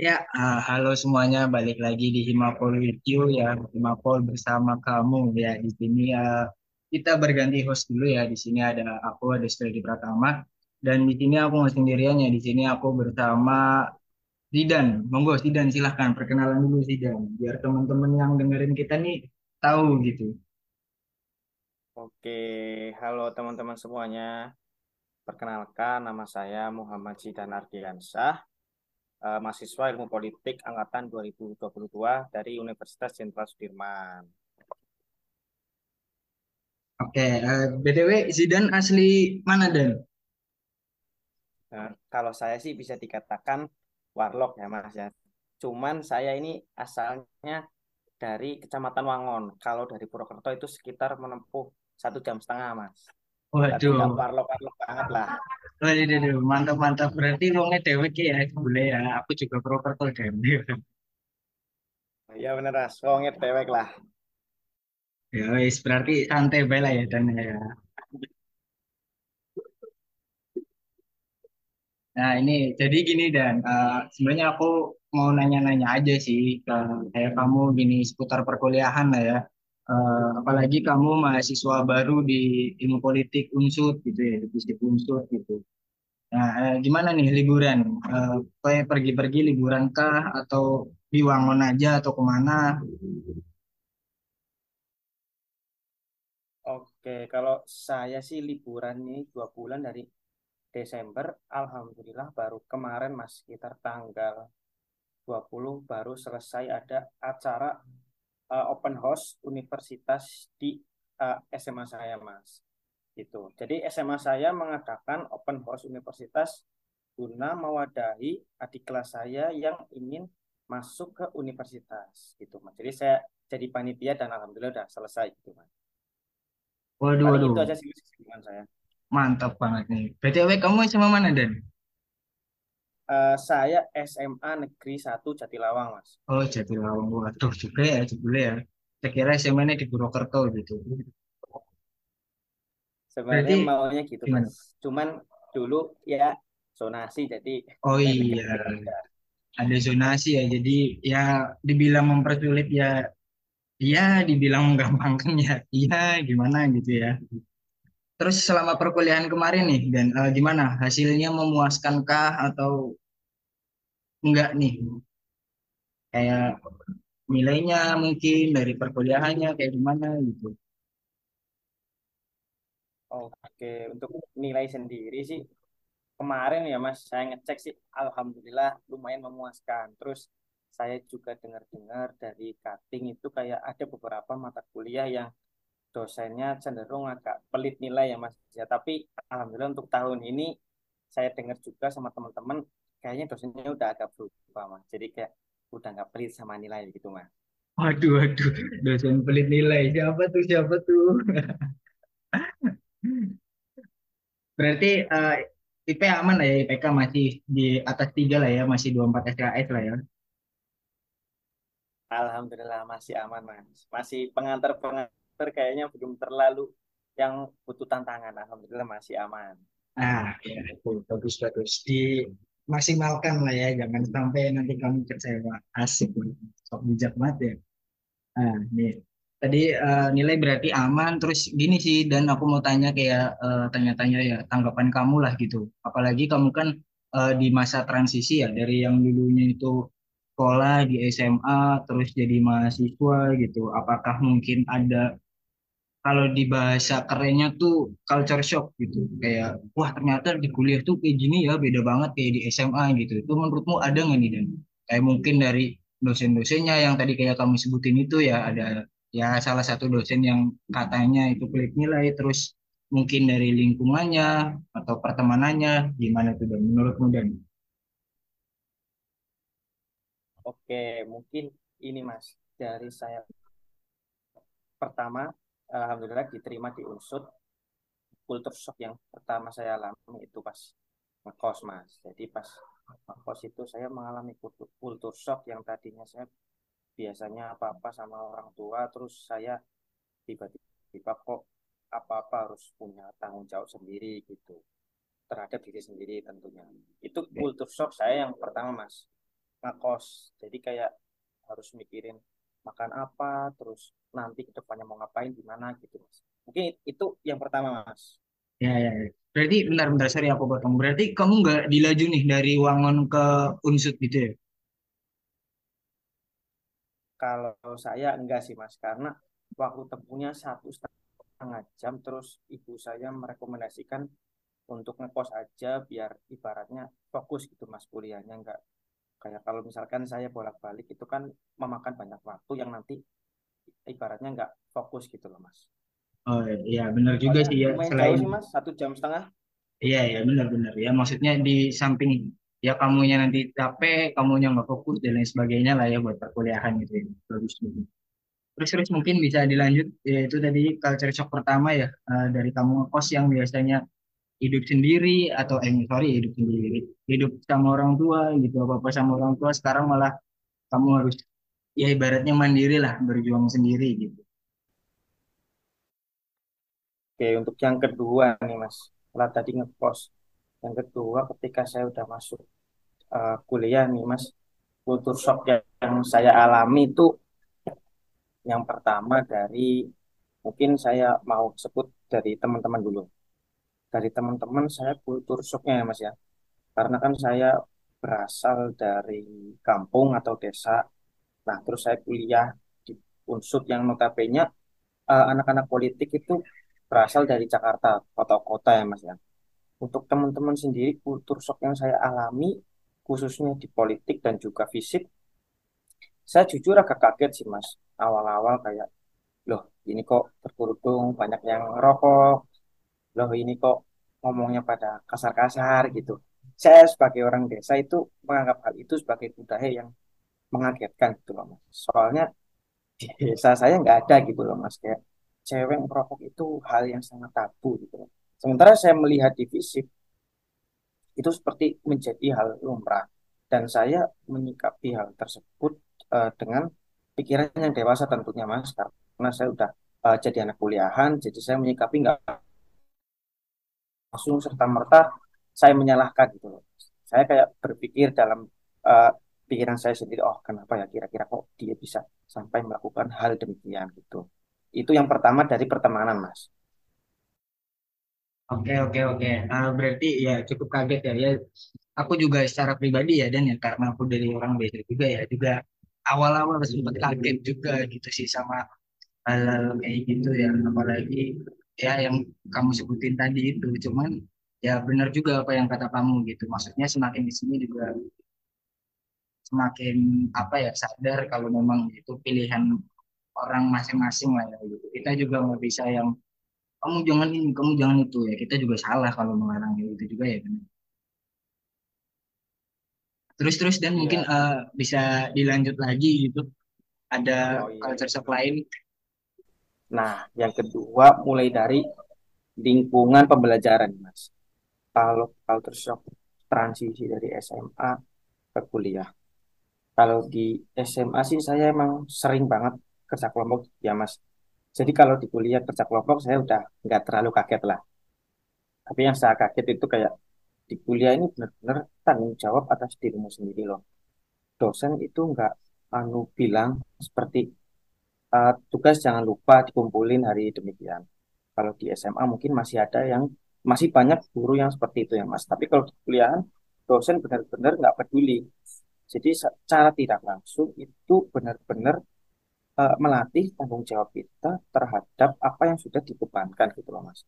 Ya, ah, halo semuanya, balik lagi di Himapol with you ya, Himapol bersama kamu ya. Di sini ya kita berganti host dulu ya. Di sini ada aku, ada Studi Pratama, dan di sini aku nggak sendirian ya. Di sini aku bersama Zidan. Monggo Zidan, silahkan perkenalan dulu Zidan, biar teman-teman yang dengerin kita nih tahu gitu. Oke, halo teman-teman semuanya. Perkenalkan, nama saya Muhammad Zidan Ardiansyah, eh, mahasiswa Ilmu Politik angkatan 2022 dari Universitas Jenderal Sudirman. Oke, eh, BTW Zidan asli mana Dan? Nah, kalau saya sih bisa dikatakan warlock ya Mas ya. Cuman saya ini asalnya dari Kecamatan Wangon. Kalau dari Purwokerto itu sekitar menempuh satu jam setengah Mas. Tapi Waduh, warlock-warlock banget lah. Waduh, mantap mantap. Berarti wongnya dewek ya, boleh ya. Aku juga Purwokerto deh. Ya bener Mas, wongnya dewek lah. Ya, wis berarti santai bae lah ya dan ya. Nah, ini jadi gini dan eh, sebenarnya aku mau nanya-nanya aja sih ke kayak kamu gini seputar perkuliahan lah ya. Eh, apalagi kamu mahasiswa baru di ilmu politik Unsud gitu ya, di Fisip Unsud gitu. Nah, eh, gimana nih liburan? Eh, kayak pergi-pergi liburan kah atau di Wangon aja atau ke mana? Oke, kalau saya sih liburan ini dua bulan dari Desember, Alhamdulillah baru kemarin Mas, sekitar tanggal 20 baru selesai ada acara uh, open house universitas di uh, SMA saya Mas. Gitu. Jadi SMA saya mengadakan open house universitas guna mewadahi adik kelas saya yang ingin masuk ke universitas gitu Mas. Jadi saya jadi panitia dan alhamdulillah udah selesai gitu Mas. Waduh, Paling waduh, itu aja sih kesibukan saya. mantap banget nih. BTW kamu sama mana Dan? Eh, saya SMA Negeri satu Jatilawang, Mas. Oh, Jatilawang. Waduh, juga ya, juga ya. Saya kira SMA-nya di Purwokerto gitu. Sebenarnya Berarti maunya gitu, gimana? Mas. Cuman dulu ya zonasi, jadi Oh iya, ada zonasi ya. Jadi ya dibilang mempersulit ya, iya dibilang menggampangkan ya, iya gimana gitu ya. Terus selama perkuliahan kemarin nih, dan eh, gimana? Hasilnya memuaskankah atau enggak nih? Kayak nilainya mungkin dari perkuliahannya kayak gimana gitu. Oke, untuk nilai sendiri sih kemarin ya, Mas, saya ngecek sih, alhamdulillah lumayan memuaskan. Terus saya juga dengar-dengar dari cutting itu kayak ada beberapa mata kuliah yang dosennya cenderung agak pelit nilai ya, Mas. Ya, tapi alhamdulillah untuk tahun ini saya dengar juga sama teman-teman kayaknya dosennya udah agak berubah mas jadi kayak udah nggak pelit sama nilai gitu mas Waduh, waduh, dosen pelit nilai. Siapa tuh, siapa tuh? Berarti eh, IP aman lah ya, IPK masih di atas tiga lah ya, masih 24 SKS lah ya. alhamdulillah masih aman mas masih pengantar pengantar kayaknya belum terlalu yang butuh tantangan alhamdulillah masih aman Ah, ya, bagus bagus. Dimaksimalkan lah ya, jangan sampai nanti kamu kecewa. Asik, sok bijak banget ya. Nah, nih. Tadi eh, nilai berarti aman, terus gini sih, dan aku mau tanya kayak eh, tanya-tanya ya, tanggapan kamu lah gitu. Apalagi kamu kan eh, di masa transisi ya, dari yang dulunya itu sekolah di SMA, terus jadi mahasiswa gitu. Apakah mungkin ada kalau di bahasa kerennya tuh culture shock gitu kayak wah ternyata di kuliah tuh kayak gini ya beda banget kayak di SMA gitu itu menurutmu ada nggak nih Dan kayak mungkin dari dosen-dosennya yang tadi kayak kamu sebutin itu ya ada ya salah satu dosen yang katanya itu pelit nilai terus mungkin dari lingkungannya atau pertemanannya gimana tuh Dan menurutmu Dan oke mungkin ini mas dari saya. Pertama alhamdulillah diterima di Unsud kultur shock yang pertama saya alami itu pas ngekos mas. Jadi pas ngekos itu saya mengalami kultur shock yang tadinya saya biasanya apa-apa sama orang tua terus saya tiba-tiba kok apa-apa harus punya tanggung jawab sendiri gitu terhadap diri sendiri tentunya itu kultur shock saya yang pertama mas ngekos. Jadi kayak harus mikirin makan apa, terus nanti ke depannya mau ngapain, gimana gitu, Mas. Mungkin itu yang pertama, Mas. Ya, ya, ya. Berarti bentar-bentar, sorry aku potong. Berarti kamu nggak dilaju nih dari Wangon ke Unsut gitu ya? Kalau saya enggak sih, Mas, karena waktu tempuhnya satu setengah jam, terus ibu saya merekomendasikan untuk ngekos aja biar ibaratnya fokus gitu, Mas, kuliahnya enggak kayak kalau misalkan saya bolak-balik itu kan memakan banyak waktu yang nanti ibaratnya enggak fokus gitu loh, Mas. Oh iya, benar juga Soalnya sih ya. Selain sih, Mas, satu jam setengah. Iya, ya benar-benar ya. Maksudnya di samping ya kamunya nanti capek, kamunya nggak fokus dan lain sebagainya lah ya buat perkuliahan gitu ya. Bagus juga. Terus terus mungkin bisa dilanjut yaitu tadi culture shock pertama ya eh, dari kamu ngekos yang biasanya hidup sendiri atau eh sorry hidup sendiri, hidup sama orang tua gitu apa apa sama orang tua sekarang malah kamu harus ya ibaratnya mandiri lah berjuang sendiri gitu. Oke, untuk yang kedua nih, Mas. Setelah tadi ngekos. Yang kedua, ketika saya udah masuk eh, kuliah nih, Mas, kultur shock yang yang saya alami itu yang pertama dari mungkin saya mau sebut dari teman-teman dulu. Dari teman-teman saya kultur shocknya ya, Mas ya. Karena kan saya berasal dari kampung atau desa. Nah, terus saya kuliah di Unsut yang notabene eh, anak-anak politik itu berasal dari Jakarta, kota-kota ya Mas ya. Untuk teman-teman sendiri, kultur shock yang saya alami, khususnya di politik dan juga fisik, saya jujur agak kaget sih Mas. Awal-awal kayak, loh ini kok berkerudung, banyak yang rokok, loh ini kok ngomongnya pada kasar-kasar gitu. Saya sebagai orang desa itu menganggap hal itu sebagai budaya yang mengagetkan gitu loh Mas. Soalnya di desa saya nggak ada gitu loh Mas. Kayak cewek merokok itu hal yang sangat tabu gitu loh. Sementara saya melihat di fisik, itu seperti menjadi hal lumrah. Dan saya menyikapi hal tersebut eh, dengan pikiran yang dewasa tentunya Mas, karena saya udah eh, jadi anak kuliahan, jadi saya menyikapi nggak langsung serta-merta saya menyalahkan gitu loh. Saya kayak berpikir dalam eh, pikiran saya sendiri, oh kenapa ya kira-kira kok dia bisa sampai melakukan hal demikian gitu. Itu yang pertama dari pertemanan Mas. Oke oke oke. Ah, berarti ya cukup kaget ya. Ya aku juga secara pribadi ya dan ya karena aku dari orang desa juga ya. Juga awal-awal sempat kaget juga gitu sih sama hal-hal kayak gitu ya. Apalagi ya yang kamu sebutin tadi itu. Cuman ya benar juga apa yang kata kamu gitu. Maksudnya semakin di sini juga semakin apa ya sadar kalau memang itu pilihan orang masing-masing lah ya gitu. Kita juga nggak bisa yang kamu jangan ini kamu jangan itu ya kita juga salah kalau melarang itu juga ya benar terus terus dan mungkin Iya. eh, bisa dilanjut lagi gitu ada Oh iya. culture shock lain Nah, yang kedua mulai dari lingkungan pembelajaran, Mas. Kalau culture shock transisi dari SMA ke kuliah. Kalau di SMA sih saya emang sering banget kerja kelompok ya, Mas. Jadi kalau di kuliah kerja kelompok saya udah nggak terlalu kaget lah. Tapi yang saya kaget itu kayak di kuliah ini benar-benar tanggung jawab atas dirimu sendiri loh. Dosen itu nggak anu bilang seperti "Eh, tugas jangan lupa dikumpulin hari demikian. Kalau di SMA mungkin masih ada yang masih banyak guru yang seperti itu ya Mas. Tapi kalau di kuliahan dosen benar-benar nggak peduli. Jadi secara tidak langsung itu benar-benar eh, melatih tanggung jawab kita terhadap apa yang sudah dibebankan gitu loh Mas.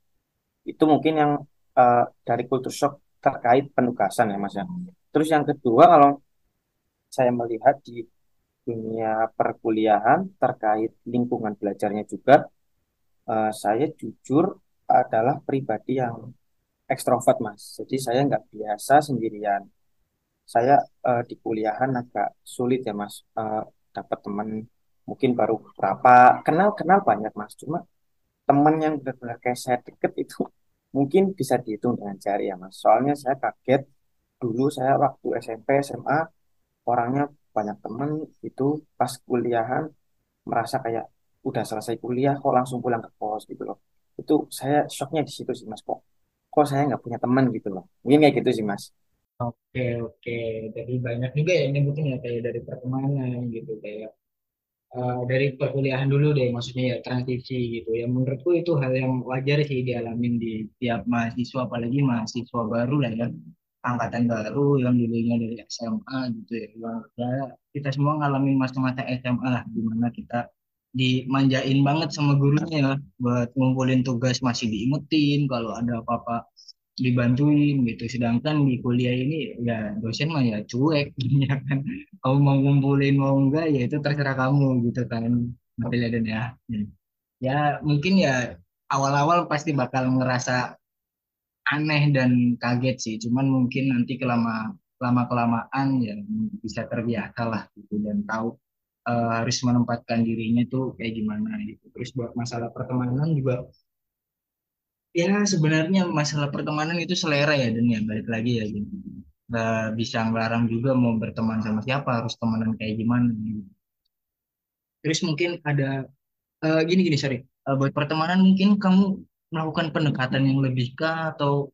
Itu mungkin yang eh, dari culture shock terkait penugasan ya Mas ya. Terus yang kedua kalau saya melihat di dunia perkuliahan terkait lingkungan belajarnya juga, eh, saya jujur adalah pribadi yang ekstrovert, Mas. Jadi saya nggak biasa sendirian. Saya eh, di kuliahan agak sulit ya, Mas. Eh, dapat teman mungkin baru berapa kenal-kenal banyak, Mas. Cuma teman yang benar-benar kayak saya deket itu mungkin bisa dihitung dengan jari ya, Mas. Soalnya saya kaget dulu saya waktu SMP, SMA orangnya banyak temen itu pas kuliahan merasa kayak udah selesai kuliah kok langsung pulang ke kos gitu loh itu saya shocknya di situ sih mas kok kok saya nggak punya teman gitu loh mungkin kayak gitu sih mas Oke, oke. Jadi banyak juga ya yang nyebutin ya kayak dari pertemanan gitu kayak eh, dari perkuliahan dulu deh maksudnya ya transisi gitu. Ya menurutku itu hal yang wajar sih dialamin di tiap mahasiswa apalagi mahasiswa baru lah ya. Angkatan baru yang dulunya dari SMA gitu ya. Ya, kita semua ngalamin masa-masa SMA lah di mana kita dimanjain banget sama gurunya ya buat ngumpulin tugas masih diingetin kalau ada apa-apa dibantuin gitu. Sedangkan di kuliah ini ya dosen mah ya cuek ya kan. Kamu mau ngumpulin mau enggak ya itu terserah kamu gitu kan. Material dan ya. Hmm. Ya mungkin ya awal-awal pasti bakal ngerasa aneh dan kaget sih. Cuman mungkin nanti kelama lama kelamaan ya bisa terbiasa lah gitu dan tahu eh, harus menempatkan dirinya tuh kayak gimana gitu. Terus buat masalah pertemanan juga Ya, sebenarnya masalah pertemanan itu selera ya, dan ya balik lagi ya, gitu. Nggak bisa ngelarang juga mau berteman sama siapa, harus temenan kayak gimana. gitu. Terus mungkin ada eh, gini gini sorry, Eh, buat pertemanan mungkin kamu melakukan pendekatan yang lebih kah atau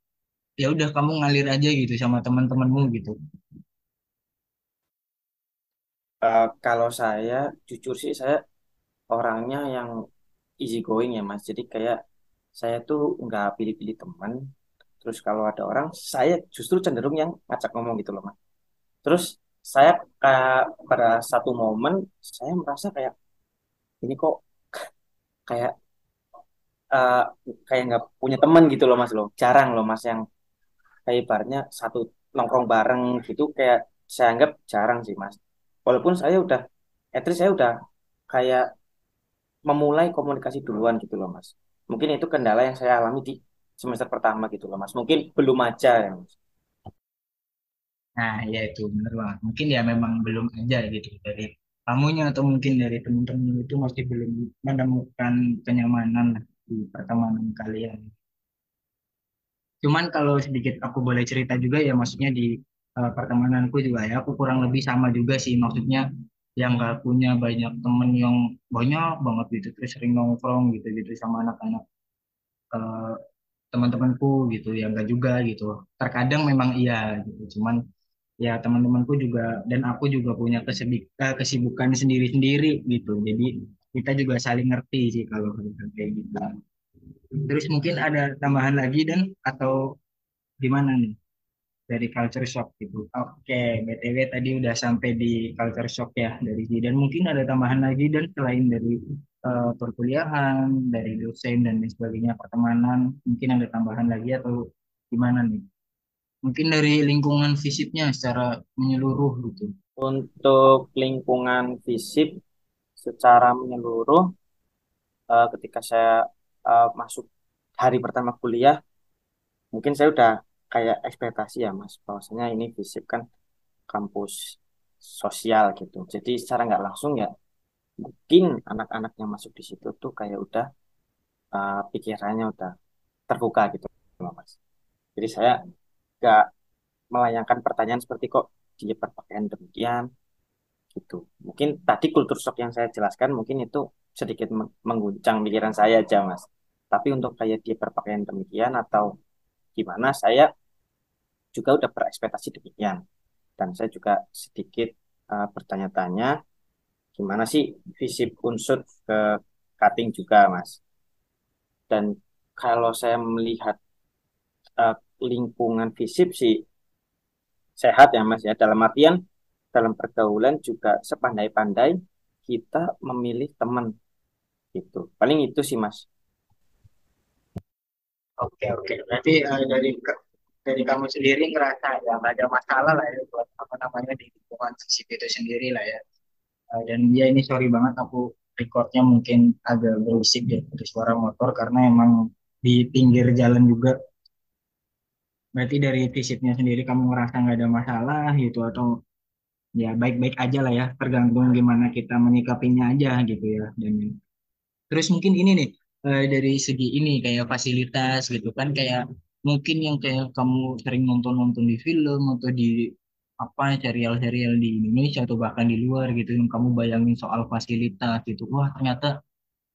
ya udah kamu ngalir aja gitu sama teman-temanmu gitu. Eh, kalau saya jujur sih saya orangnya yang easy going ya Mas. Jadi kayak saya tuh nggak pilih-pilih teman. Terus kalau ada orang, saya justru cenderung yang ngajak ngomong gitu loh Mas. Terus saya kayak pada satu momen saya merasa kayak ini kok kayak eh, kayak nggak punya teman gitu loh Mas loh. Jarang loh Mas yang kayak ibaratnya satu nongkrong bareng gitu kayak saya anggap jarang sih Mas. Walaupun saya udah, at saya udah kayak memulai komunikasi duluan gitu loh Mas. Mungkin itu kendala yang saya alami di semester pertama gitu loh Mas. Mungkin belum aja ya Mas. Nah, ya itu bener banget. Mungkin ya memang belum aja gitu dari kamunya atau mungkin dari teman-teman itu masih belum menemukan kenyamanan di pertemanan kalian. Cuman kalau sedikit aku boleh cerita juga ya maksudnya di eh, pertemananku juga ya aku kurang lebih sama juga sih maksudnya yang gak punya banyak temen yang banyak banget gitu terus sering nongkrong gitu gitu sama anak-anak eh, teman-temanku gitu yang gak juga gitu. Terkadang memang iya gitu cuman ya teman-temanku juga dan aku juga punya eh, kesibukan sendiri-sendiri gitu. Jadi kita juga saling ngerti sih kalau kayak gitu. Terus mungkin ada tambahan lagi dan atau gimana nih? Dari culture shock gitu. Oke, BTW tadi udah sampai di culture shock ya dari sini. Dan mungkin ada tambahan lagi dan selain dari eh, perkuliahan, dari dosen dan lain sebagainya, pertemanan, mungkin ada tambahan lagi atau gimana nih? Mungkin dari lingkungan fisiknya secara menyeluruh gitu. Untuk lingkungan fisik secara menyeluruh, eh, ketika saya eh, masuk hari pertama kuliah, mungkin saya udah kayak ekspektasi ya Mas, bahwasanya ini fisik kan kampus sosial gitu. Jadi secara nggak langsung ya mungkin anak-anak yang masuk di situ tuh kayak udah eh, pikirannya udah terbuka gitu Mas. Jadi saya nggak melayangkan pertanyaan seperti kok dia berpakaian demikian gitu. Mungkin tadi kultur shock yang saya jelaskan mungkin itu sedikit meng- mengguncang pikiran saya aja, Mas. Tapi untuk kayak dia berpakaian demikian atau gimana, saya juga udah berekspektasi demikian. Dan saya juga sedikit eh, bertanya-tanya gimana sih visip unsur ke cutting juga, Mas. Dan kalau saya melihat eh, lingkungan visip sih sehat ya Mas ya. Dalam artian dalam pergaulan juga sepandai-pandai kita memilih teman gitu. Paling itu sih Mas. Oke, oke. Berarti eh, dari dari kamu sendiri ngerasa ya nggak ada masalah lah ya buat apa namanya di lingkungan fisik itu sendiri lah ya. Eh, dan ya ini sorry banget aku recordnya mungkin agak berisik ya dari suara motor karena emang di pinggir jalan juga Berarti dari fisiknya sendiri kamu ngerasa nggak ada masalah gitu atau ya baik-baik aja lah ya, tergantung gimana kita menyikapinya aja gitu ya. Dan terus mungkin ini nih eh, dari segi ini kayak fasilitas gitu kan kayak mungkin yang kayak kamu sering nonton-nonton di film atau di apa serial-serial di Indonesia atau bahkan di luar gitu yang kamu bayangin soal fasilitas gitu. Wah, ternyata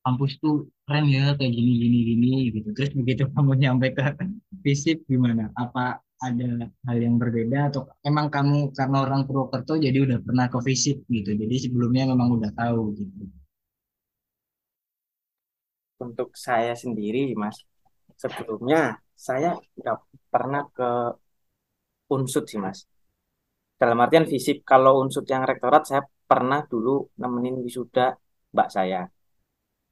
kampus tuh keren ya kayak gini gini gini gitu terus begitu kamu nyampe ke fisip gimana apa ada hal yang berbeda atau emang kamu karena orang Purwokerto jadi udah pernah ke visit gitu. Jadi sebelumnya memang udah tahu gitu. Untuk saya sendiri, Mas, sebelumnya saya nggak pernah ke unsut sih, Mas. Dalam artian fisip, kalau unsut yang rektorat saya pernah dulu nemenin wisuda mbak saya.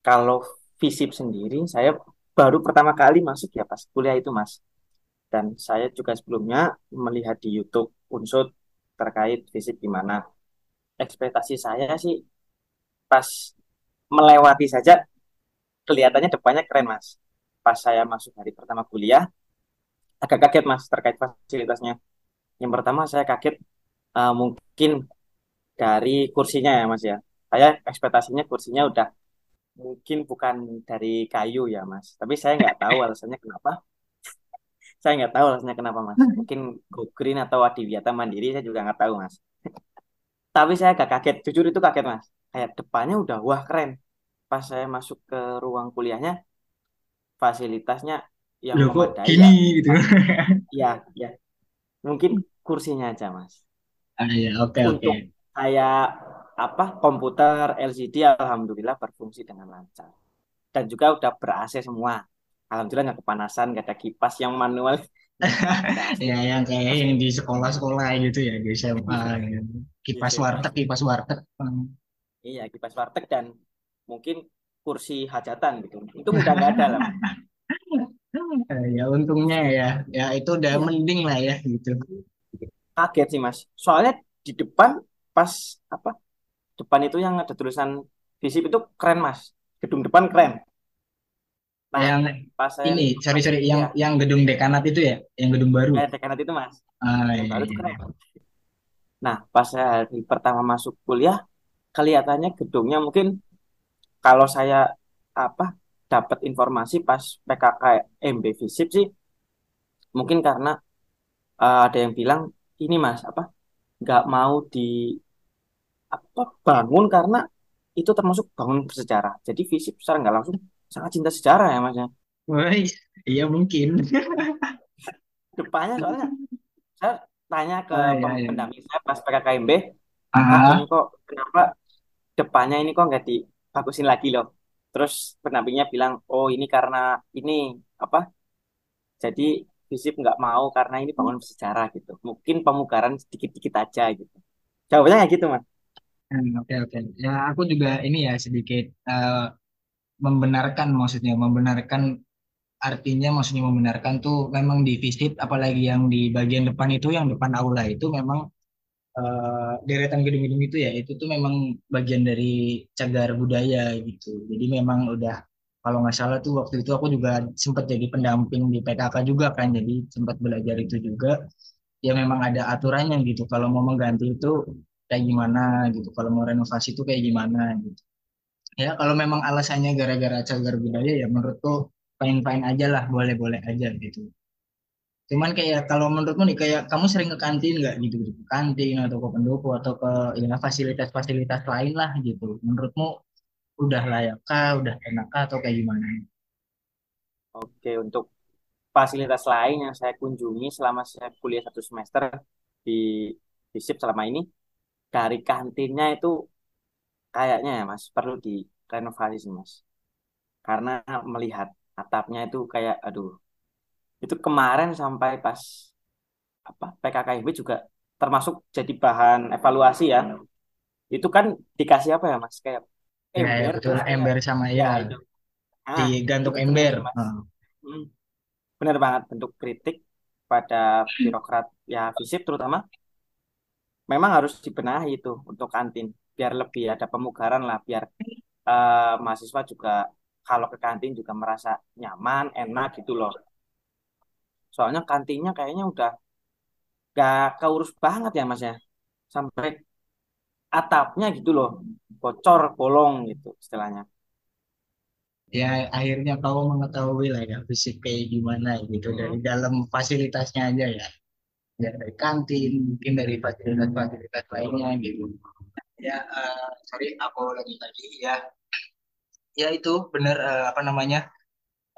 Kalau fisip sendiri, saya baru pertama kali masuk ya pas kuliah itu, Mas. Dan saya juga sebelumnya melihat di YouTube unsut terkait fisip gimana. Ekspektasi saya sih pas melewati saja kelihatannya depannya keren, Mas. Pas saya masuk hari pertama kuliah, agak kaget, Mas, terkait fasilitasnya. Yang pertama saya kaget uh, mungkin dari kursinya ya, Mas ya. Saya ekspektasinya kursinya udah mungkin bukan dari kayu ya, Mas. Tapi saya nggak tahu alasannya kenapa. saya nggak tahu alasannya kenapa, Mas. Mungkin Go Green atau Adiwiyata Mandiri, saya juga nggak tahu, Mas. Tapi saya agak kaget, jujur itu kaget, Mas. Kayak depannya udah wah keren. Pas saya masuk ke ruang kuliahnya, fasilitasnya yang Loh kok memadai gini ya. gitu. Ya, ya. Mungkin kursinya aja, Mas. Ah, ya, oke oke. Untuk kayak apa komputer LCD alhamdulillah berfungsi dengan lancar dan juga udah ber AC semua alhamdulillah nggak kepanasan nggak ada kipas yang manual. Ya yang kayak yang di sekolah-sekolah gitu ya di SMA gitu. Kipas Gitu. warteg, kipas warteg. Hmm. iya kipas warteg dan mungkin kursi hajatan gitu. Itu udah nggak ada lah. Eh, Ya untungnya ya, ya itu udah iya. mending lah ya gitu. kaget sih mas. Soalnya di depan pas apa depan itu yang ada tulisan visip itu keren mas. Gedung depan keren. Nah Yang pas saya ini, sorry sorry, yang ya. yang gedung dekanat itu ya, yang gedung baru. eh dekanat itu mas. Ah, yang iya, baru itu iya. keren. Nah, pas saya pertama masuk kuliah, kelihatannya gedungnya mungkin kalau saya apa dapat informasi pas PKK MB Visip sih, mungkin karena eh, ada yang bilang ini Mas apa nggak mau di apa bangun karena itu termasuk bangun bersejarah. Jadi Visip secara nggak langsung sangat cinta sejarah ya Mas ya. Woi, iya mungkin. Depannya soalnya saya tanya ke Ah, iya, pem- iya. pendamping saya pas PKKMB, Ah, kok kenapa depannya ini kok nggak dibagusin lagi loh. Terus pendampingnya bilang, oh ini karena ini apa? Jadi FISIP nggak mau karena ini bangun bersejarah gitu. Mungkin pemugaran sedikit-dikit aja gitu. Jawabannya kayak gitu, Mas. hmm, oke oke. Ya aku juga ini ya sedikit eh, membenarkan maksudnya, membenarkan artinya maksudnya membenarkan tuh memang di visit apalagi yang di bagian depan itu yang depan aula itu memang eh, deretan gedung-gedung itu ya itu tuh memang bagian dari cagar budaya gitu. Jadi memang udah kalau nggak salah tuh waktu itu aku juga sempat jadi pendamping di PKK juga kan jadi sempat belajar itu juga. Ya memang ada aturannya gitu kalau mau mengganti itu kayak gimana gitu kalau mau renovasi itu kayak gimana gitu. Ya kalau memang alasannya gara-gara cagar budaya ya menurutku fine-fine aja lah boleh-boleh aja gitu Cuman kayak kalau menurutmu nih kayak kamu sering ke kantin nggak gitu, gitu ke kantin atau ke pendopo atau ke ya fasilitas-fasilitas lain lah gitu. Menurutmu udah layak kah, udah enak kah atau kayak gimana? Oke, untuk fasilitas lain yang saya kunjungi selama saya kuliah satu semester di FISIP selama ini, dari kantinnya itu kayaknya ya, Mas, perlu direnovasi sih, Mas. Karena melihat atapnya itu kayak, aduh, itu kemarin sampai pas apa PKKMB juga termasuk jadi bahan evaluasi ya. Itu kan dikasih apa ya Mas? Kayak Ya, ya ember betul terus kayak ember sama ya ya itu. Ah, digantung ember. Mas. Heeh. Hmm, benar banget bentuk kritik pada birokrat ya FISIP terutama memang harus dibenahi itu untuk kantin biar lebih ada pemugaran lah biar eh, mahasiswa juga kalau ke kantin juga merasa nyaman, enak gitu loh. Soalnya kantinnya kayaknya udah gak keurus banget ya Mas ya. Sampai atapnya gitu loh bocor bolong gitu istilahnya Ya akhirnya kamu mengetahui lah ya fisik kayak gimana gitu dari Hmm. dalam fasilitasnya aja ya. Ya dari kantin, mungkin dari fasilitas-fasilitas lainnya gitu. Ya, eh, sorry aku lagi tadi ya. Ya itu bener eh, apa namanya?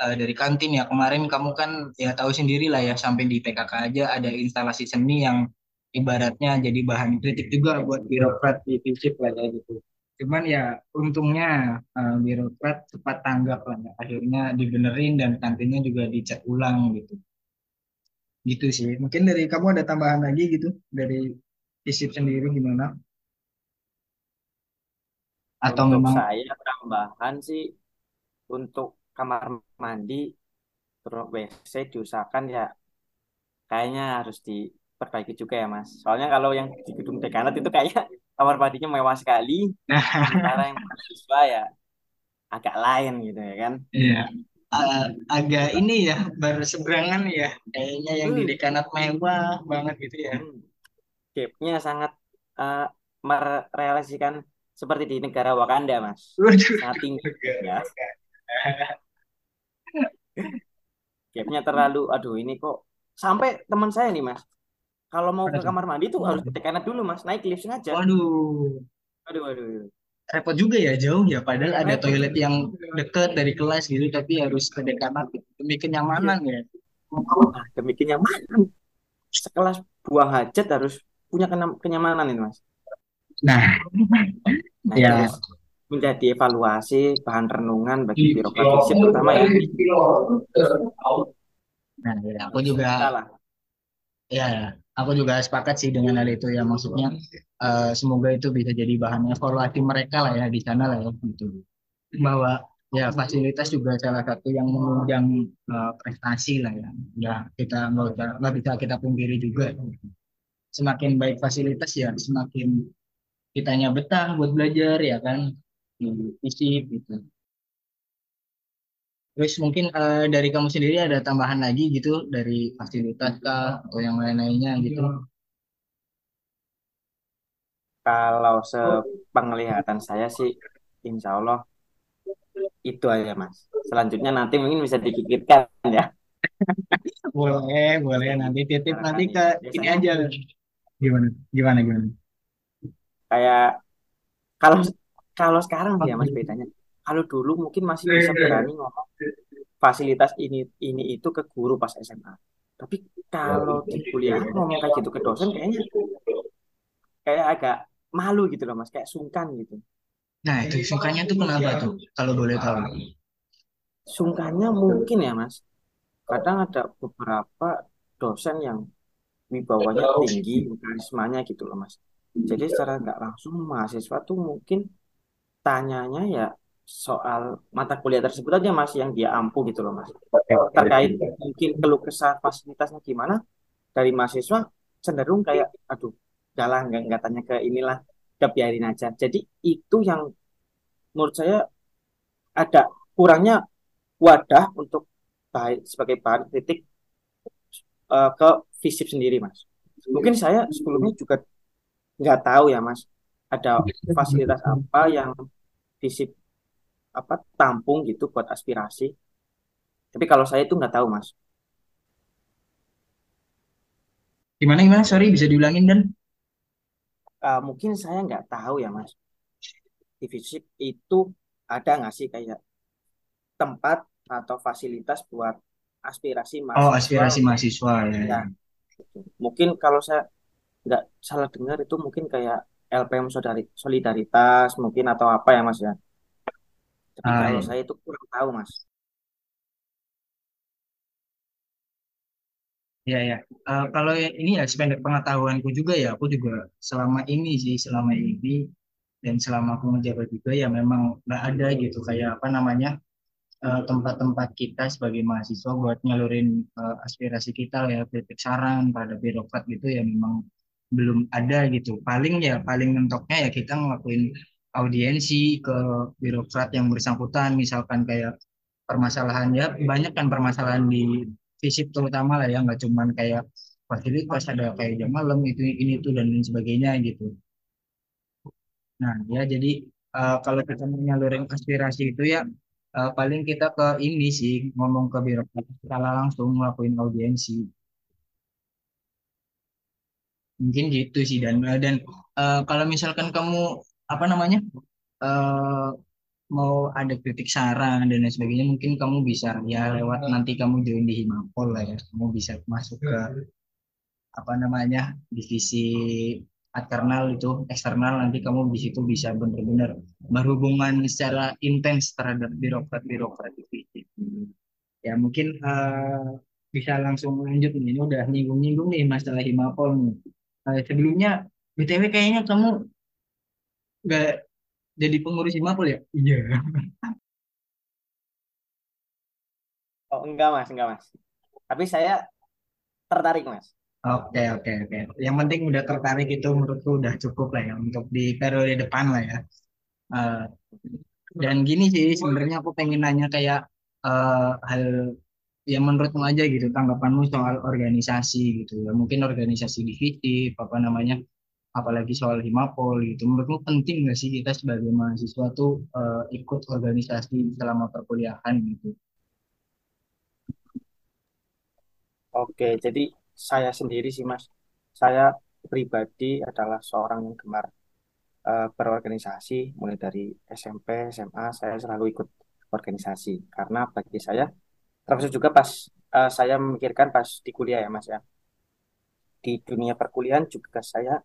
Eh, dari kantin ya kemarin kamu kan ya tahu sendiri lah ya sampai di PKK aja ada instalasi seni yang ibaratnya jadi bahan kritik juga buat birokrat di FISIP lah ya gitu. Cuman ya untungnya eh, birokrat cepat tanggap lah ya. Akhirnya dibenerin dan kantinnya juga dicat ulang gitu. Gitu sih. Mungkin dari kamu ada tambahan lagi gitu dari FISIP sendiri gimana? Atau Untuk memang saya tambahan sih untuk kamar mandi terus WC diusahakan ya kayaknya harus diperbaiki juga ya Mas. Soalnya kalau yang di gedung dekanat itu kayaknya kamar mandinya mewah sekali, sementara yang mahasiswa ya agak lain gitu ya kan. Iya, A- agak ini ya berseberangan ya. Kayaknya yang di Hmm, dekanat mewah banget gitu ya. hmm. Gapnya sangat eh, merealisasikan seperti di negara Wakanda Mas. Waduh, Sangat tinggi ya. Gapnya terlalu, aduh ini kok sampai teman saya nih Mas. Kalau mau ke kamar mandi tuh harus ke dulu Mas, naik lift sengaja. Waduh, Aduh, aduh, aduh. repot juga ya jauh ya. Padahal ada Repot. toilet yang deket dari kelas gitu, tapi harus ke dekanat gitu. demi Iya. kenyamanan ya. Nah, demi kenyamanan. Sekelas buang hajat harus punya kenyamanan ini, Mas. Nah, Nah, ya. harus menjadi evaluasi bahan renungan bagi birokrat FISIP terutama ya. Nah, ya, aku juga lah. Ya, aku juga sepakat sih dengan hal itu ya. Maksudnya eh, semoga itu bisa jadi bahan evaluasi mereka lah ya di sana lah ya gitu. Bahwa ya fasilitas juga salah satu yang menunjang eh, prestasi lah ya. Ya kita nggak bisa kita pungkiri juga. Semakin baik fasilitas ya semakin kitanya betah buat belajar ya kan di gitu. Terus mungkin eh, dari kamu sendiri ada tambahan lagi gitu dari fasilitas kah atau yang lain-lainnya gitu. Kalau sepenglihatan saya sih, insya Allah itu aja, Mas. Selanjutnya nanti mungkin bisa dipikirkan ya. Boleh, boleh nanti titip nanti ke ini Biasanya aja. Gimana? Gimana gimana? kayak kalau kalau sekarang ya Mas bedanya. Kalau dulu mungkin masih bisa berani ngomong fasilitas ini ini itu ke guru pas SMA. Tapi kalau di kuliah ngomong kayak gitu ke dosen kayaknya kayak agak malu gitu loh Mas, kayak sungkan gitu. Nah, itu sukanya tuh kenapa tuh? Kalau boleh tahu. Sungkannya mungkin ya Mas. Kadang ada beberapa dosen yang wibawanya tinggi, karismanya gitu loh Mas. Jadi secara nggak langsung mahasiswa tuh mungkin tanyanya ya soal mata kuliah tersebut aja Mas yang dia ampuh gitu loh Mas. Terkait mungkin keluh kesah fasilitasnya gimana dari mahasiswa cenderung kayak aduh jalan nggak nggak tanya ke inilah udah biarin aja. Jadi itu yang menurut saya ada kurangnya wadah untuk baik sebagai bahan kritik eh, ke FISIP sendiri Mas. Mungkin saya sebelumnya juga nggak tahu ya Mas ada fasilitas apa yang FISIP apa tampung gitu buat aspirasi. Tapi kalau saya itu nggak tahu Mas. Gimana gimana? Sorry, bisa diulangin dan? Eh, mungkin saya nggak tahu ya Mas. Di FISIP itu ada nggak sih kayak tempat atau fasilitas buat aspirasi Oh, mahasiswa aspirasi untuk mahasiswa ya. ya ya. gitu. Mungkin kalau saya nggak salah dengar itu mungkin kayak LPM Solidaritas mungkin atau apa ya Mas ya. Tapi Ah, kalau ya. saya itu kurang tahu Mas. Ya, ya. Eh, kalau ini ya sependek pengetahuanku juga ya, aku juga selama ini sih, selama ini dan selama aku menjabat juga ya memang nggak ada gitu kayak apa namanya eh, tempat-tempat kita sebagai mahasiswa buat nyalurin eh, aspirasi kita ya, kritik saran pada birokrat gitu ya memang belum ada gitu. Paling ya paling mentoknya ya kita ngelakuin audiensi ke birokrat yang bersangkutan, misalkan kayak permasalahan ya banyak kan permasalahan di fisik terutama lah ya nggak cuman kayak fasilitas ada kayak jam malam itu ini itu dan lain sebagainya gitu. Nah ya jadi eh, kalau kita mau nyalurin aspirasi itu ya eh, paling kita ke ini sih ngomong ke birokrat secara langsung ngelakuin audiensi mungkin gitu sih dan. Eh, dan eh, kalau misalkan kamu apa namanya eh, mau ada kritik saran dan lain sebagainya mungkin kamu bisa ya lewat nanti kamu join di Himapol lah ya. Kamu bisa masuk ke apa namanya divisi internal itu. Eksternal nanti kamu di situ bisa benar-benar berhubungan secara intens terhadap birokrat-birokrat divisi ya mungkin uh, bisa langsung lanjut nih. Ini udah nyinggung-nyinggung nih masalah Himapol nih uh, sebelumnya BTW kayaknya kamu nggak jadi pengurus Himapol ya iya oh enggak mas enggak mas tapi saya tertarik mas Oke, oke, oke. Yang penting udah tertarik itu menurutku udah cukup lah ya untuk di periode depan lah ya. Uh, dan gini sih sebenarnya aku pengen nanya kayak uh, hal yang menurutmu aja gitu tanggapanmu soal organisasi gitu ya. Mungkin organisasi divisi apa namanya apalagi soal himapol gitu. Menurutmu penting nggak sih kita sebagai mahasiswa tuh uh, ikut organisasi selama perkuliahan gitu? Oke, jadi saya sendiri sih Mas, saya pribadi adalah seorang yang gemar uh, berorganisasi mulai dari SMP, SMA saya selalu ikut organisasi karena bagi saya termasuk juga pas uh, saya memikirkan pas di kuliah ya Mas ya. Di dunia perkuliahan juga saya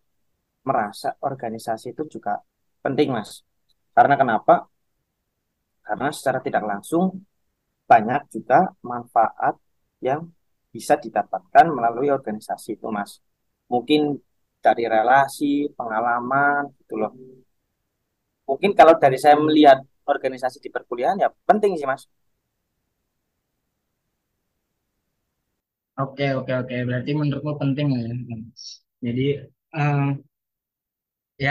merasa organisasi itu juga penting Mas. Karena kenapa? Karena secara tidak langsung banyak juga manfaat yang bisa didapatkan melalui organisasi itu, Mas. Mungkin dari relasi, pengalaman, gitu loh. Mungkin kalau dari saya melihat organisasi di perkuliahan ya penting sih, Mas. Oke, oke, oke. Berarti menurutmu penting ya. Jadi, uh, ya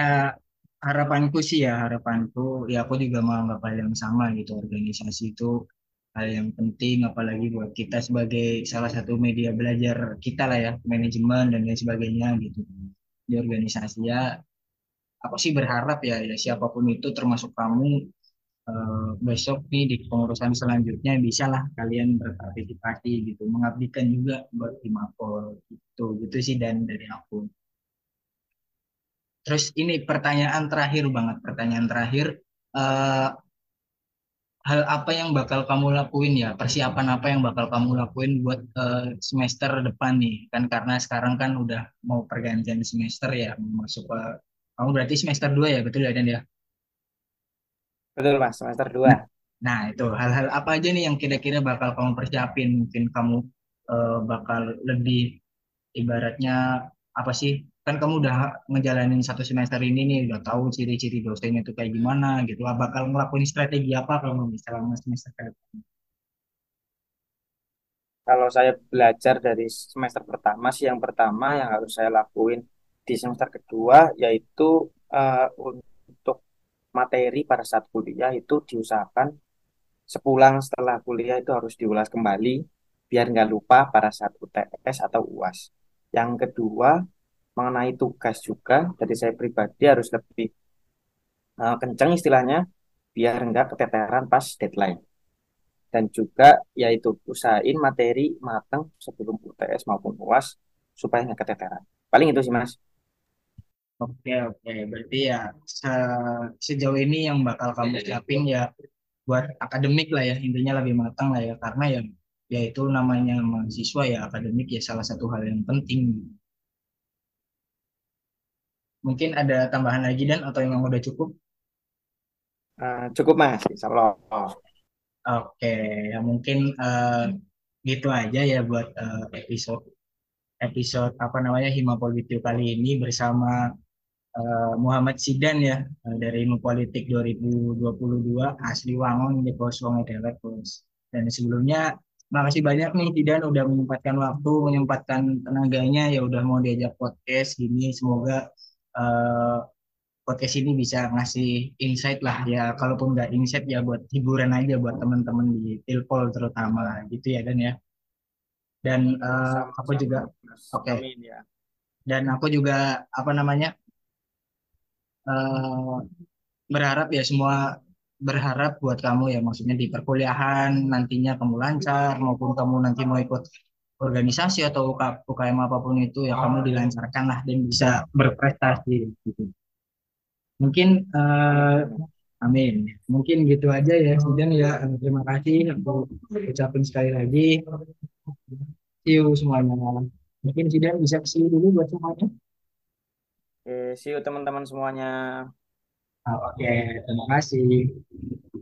harapanku sih ya, harapanku, ya aku juga mau menganggap hal yang sama gitu. Organisasi itu hal yang penting apalagi buat kita sebagai salah satu media belajar kita lah ya manajemen dan lain sebagainya gitu di organisasi ya aku sih berharap ya ya siapa pun itu termasuk kamu eh, besok nih di pengurusan selanjutnya bisa lah kalian berpartisipasi gitu mengabdikan juga buat tim Mapol gitu gitu sih dan dari aku. Terus ini pertanyaan terakhir banget pertanyaan terakhir eh, hal apa yang bakal kamu lakuin ya? Persiapan apa yang bakal kamu lakuin buat uh, semester depan nih? Kan karena sekarang kan udah mau pergantian semester ya masuk ke kamu berarti semester 2 ya betul ya Dan ya betul mas. Semester 2 nah, nah itu. Hal-hal apa aja nih yang kira-kira bakal kamu persiapin? Mungkin kamu uh, bakal lebih ibaratnya apa sih? Kan kamu udah ngejalanin satu semester ini nih udah tahu ciri-ciri dosennya itu kayak gimana gitu. Lah bakal ngelakuin strategi apa kalau misalnya semester ke kalau saya belajar dari semester pertama sih yang pertama yang harus saya lakuin di semester kedua yaitu uh, materi pada saat kuliah itu diusahakan sepulang setelah kuliah itu harus diulas kembali biar nggak lupa pada saat UTS atau UAS. Yang kedua, mengenai tugas juga dari saya pribadi harus lebih uh, kencang istilahnya biar enggak keteteran pas deadline. Dan juga yaitu usahain materi matang sebelum UTS maupun UAS supaya nggak keteteran. Paling itu sih mas Oke, oke. Berarti ya se sejauh ini yang bakal kamu siapin ya buat akademik lah ya, intinya lebih matang lah ya. Karena ya, ya itu namanya mahasiswa ya, akademik ya salah satu hal yang penting. Mungkin ada tambahan lagi dan atau yang udah cukup? Uh, cukup mas, insya Allah. Oke, ya mungkin uh, gitu aja ya buat uh, episode episode apa namanya Himapol Video kali ini bersama uh, Muhammad Sidan ya uh, dari Ilmu Politik 2022 asli Wangon di Pos Wongedelek Bos. Dan sebelumnya makasih banyak nih Sidan udah menyempatkan waktu, menyempatkan tenaganya ya udah mau diajak podcast gini. Semoga uh, podcast ini bisa ngasih insight lah ya kalaupun nggak insight ya buat hiburan aja buat teman-teman di Tilpol terutama gitu ya dan ya dan uh, aku juga oke okay. ya. dan aku juga apa namanya uh, berharap ya semua berharap buat kamu ya maksudnya di perkuliahan nantinya kamu lancar maupun kamu nanti mau ikut organisasi atau UKM apa pun itu ya kamu dilancarkan lah dan bisa berprestasi gitu. Mungkin uh, Amin. Mungkin gitu aja ya, Sudan ya. Eh, Terima kasih aku ucapin sekali lagi. See you semuanya. Mungkin Sudan bisa you dulu buat semuanya. Oke, see you teman-teman semuanya. Ah, Oke, terima kasih.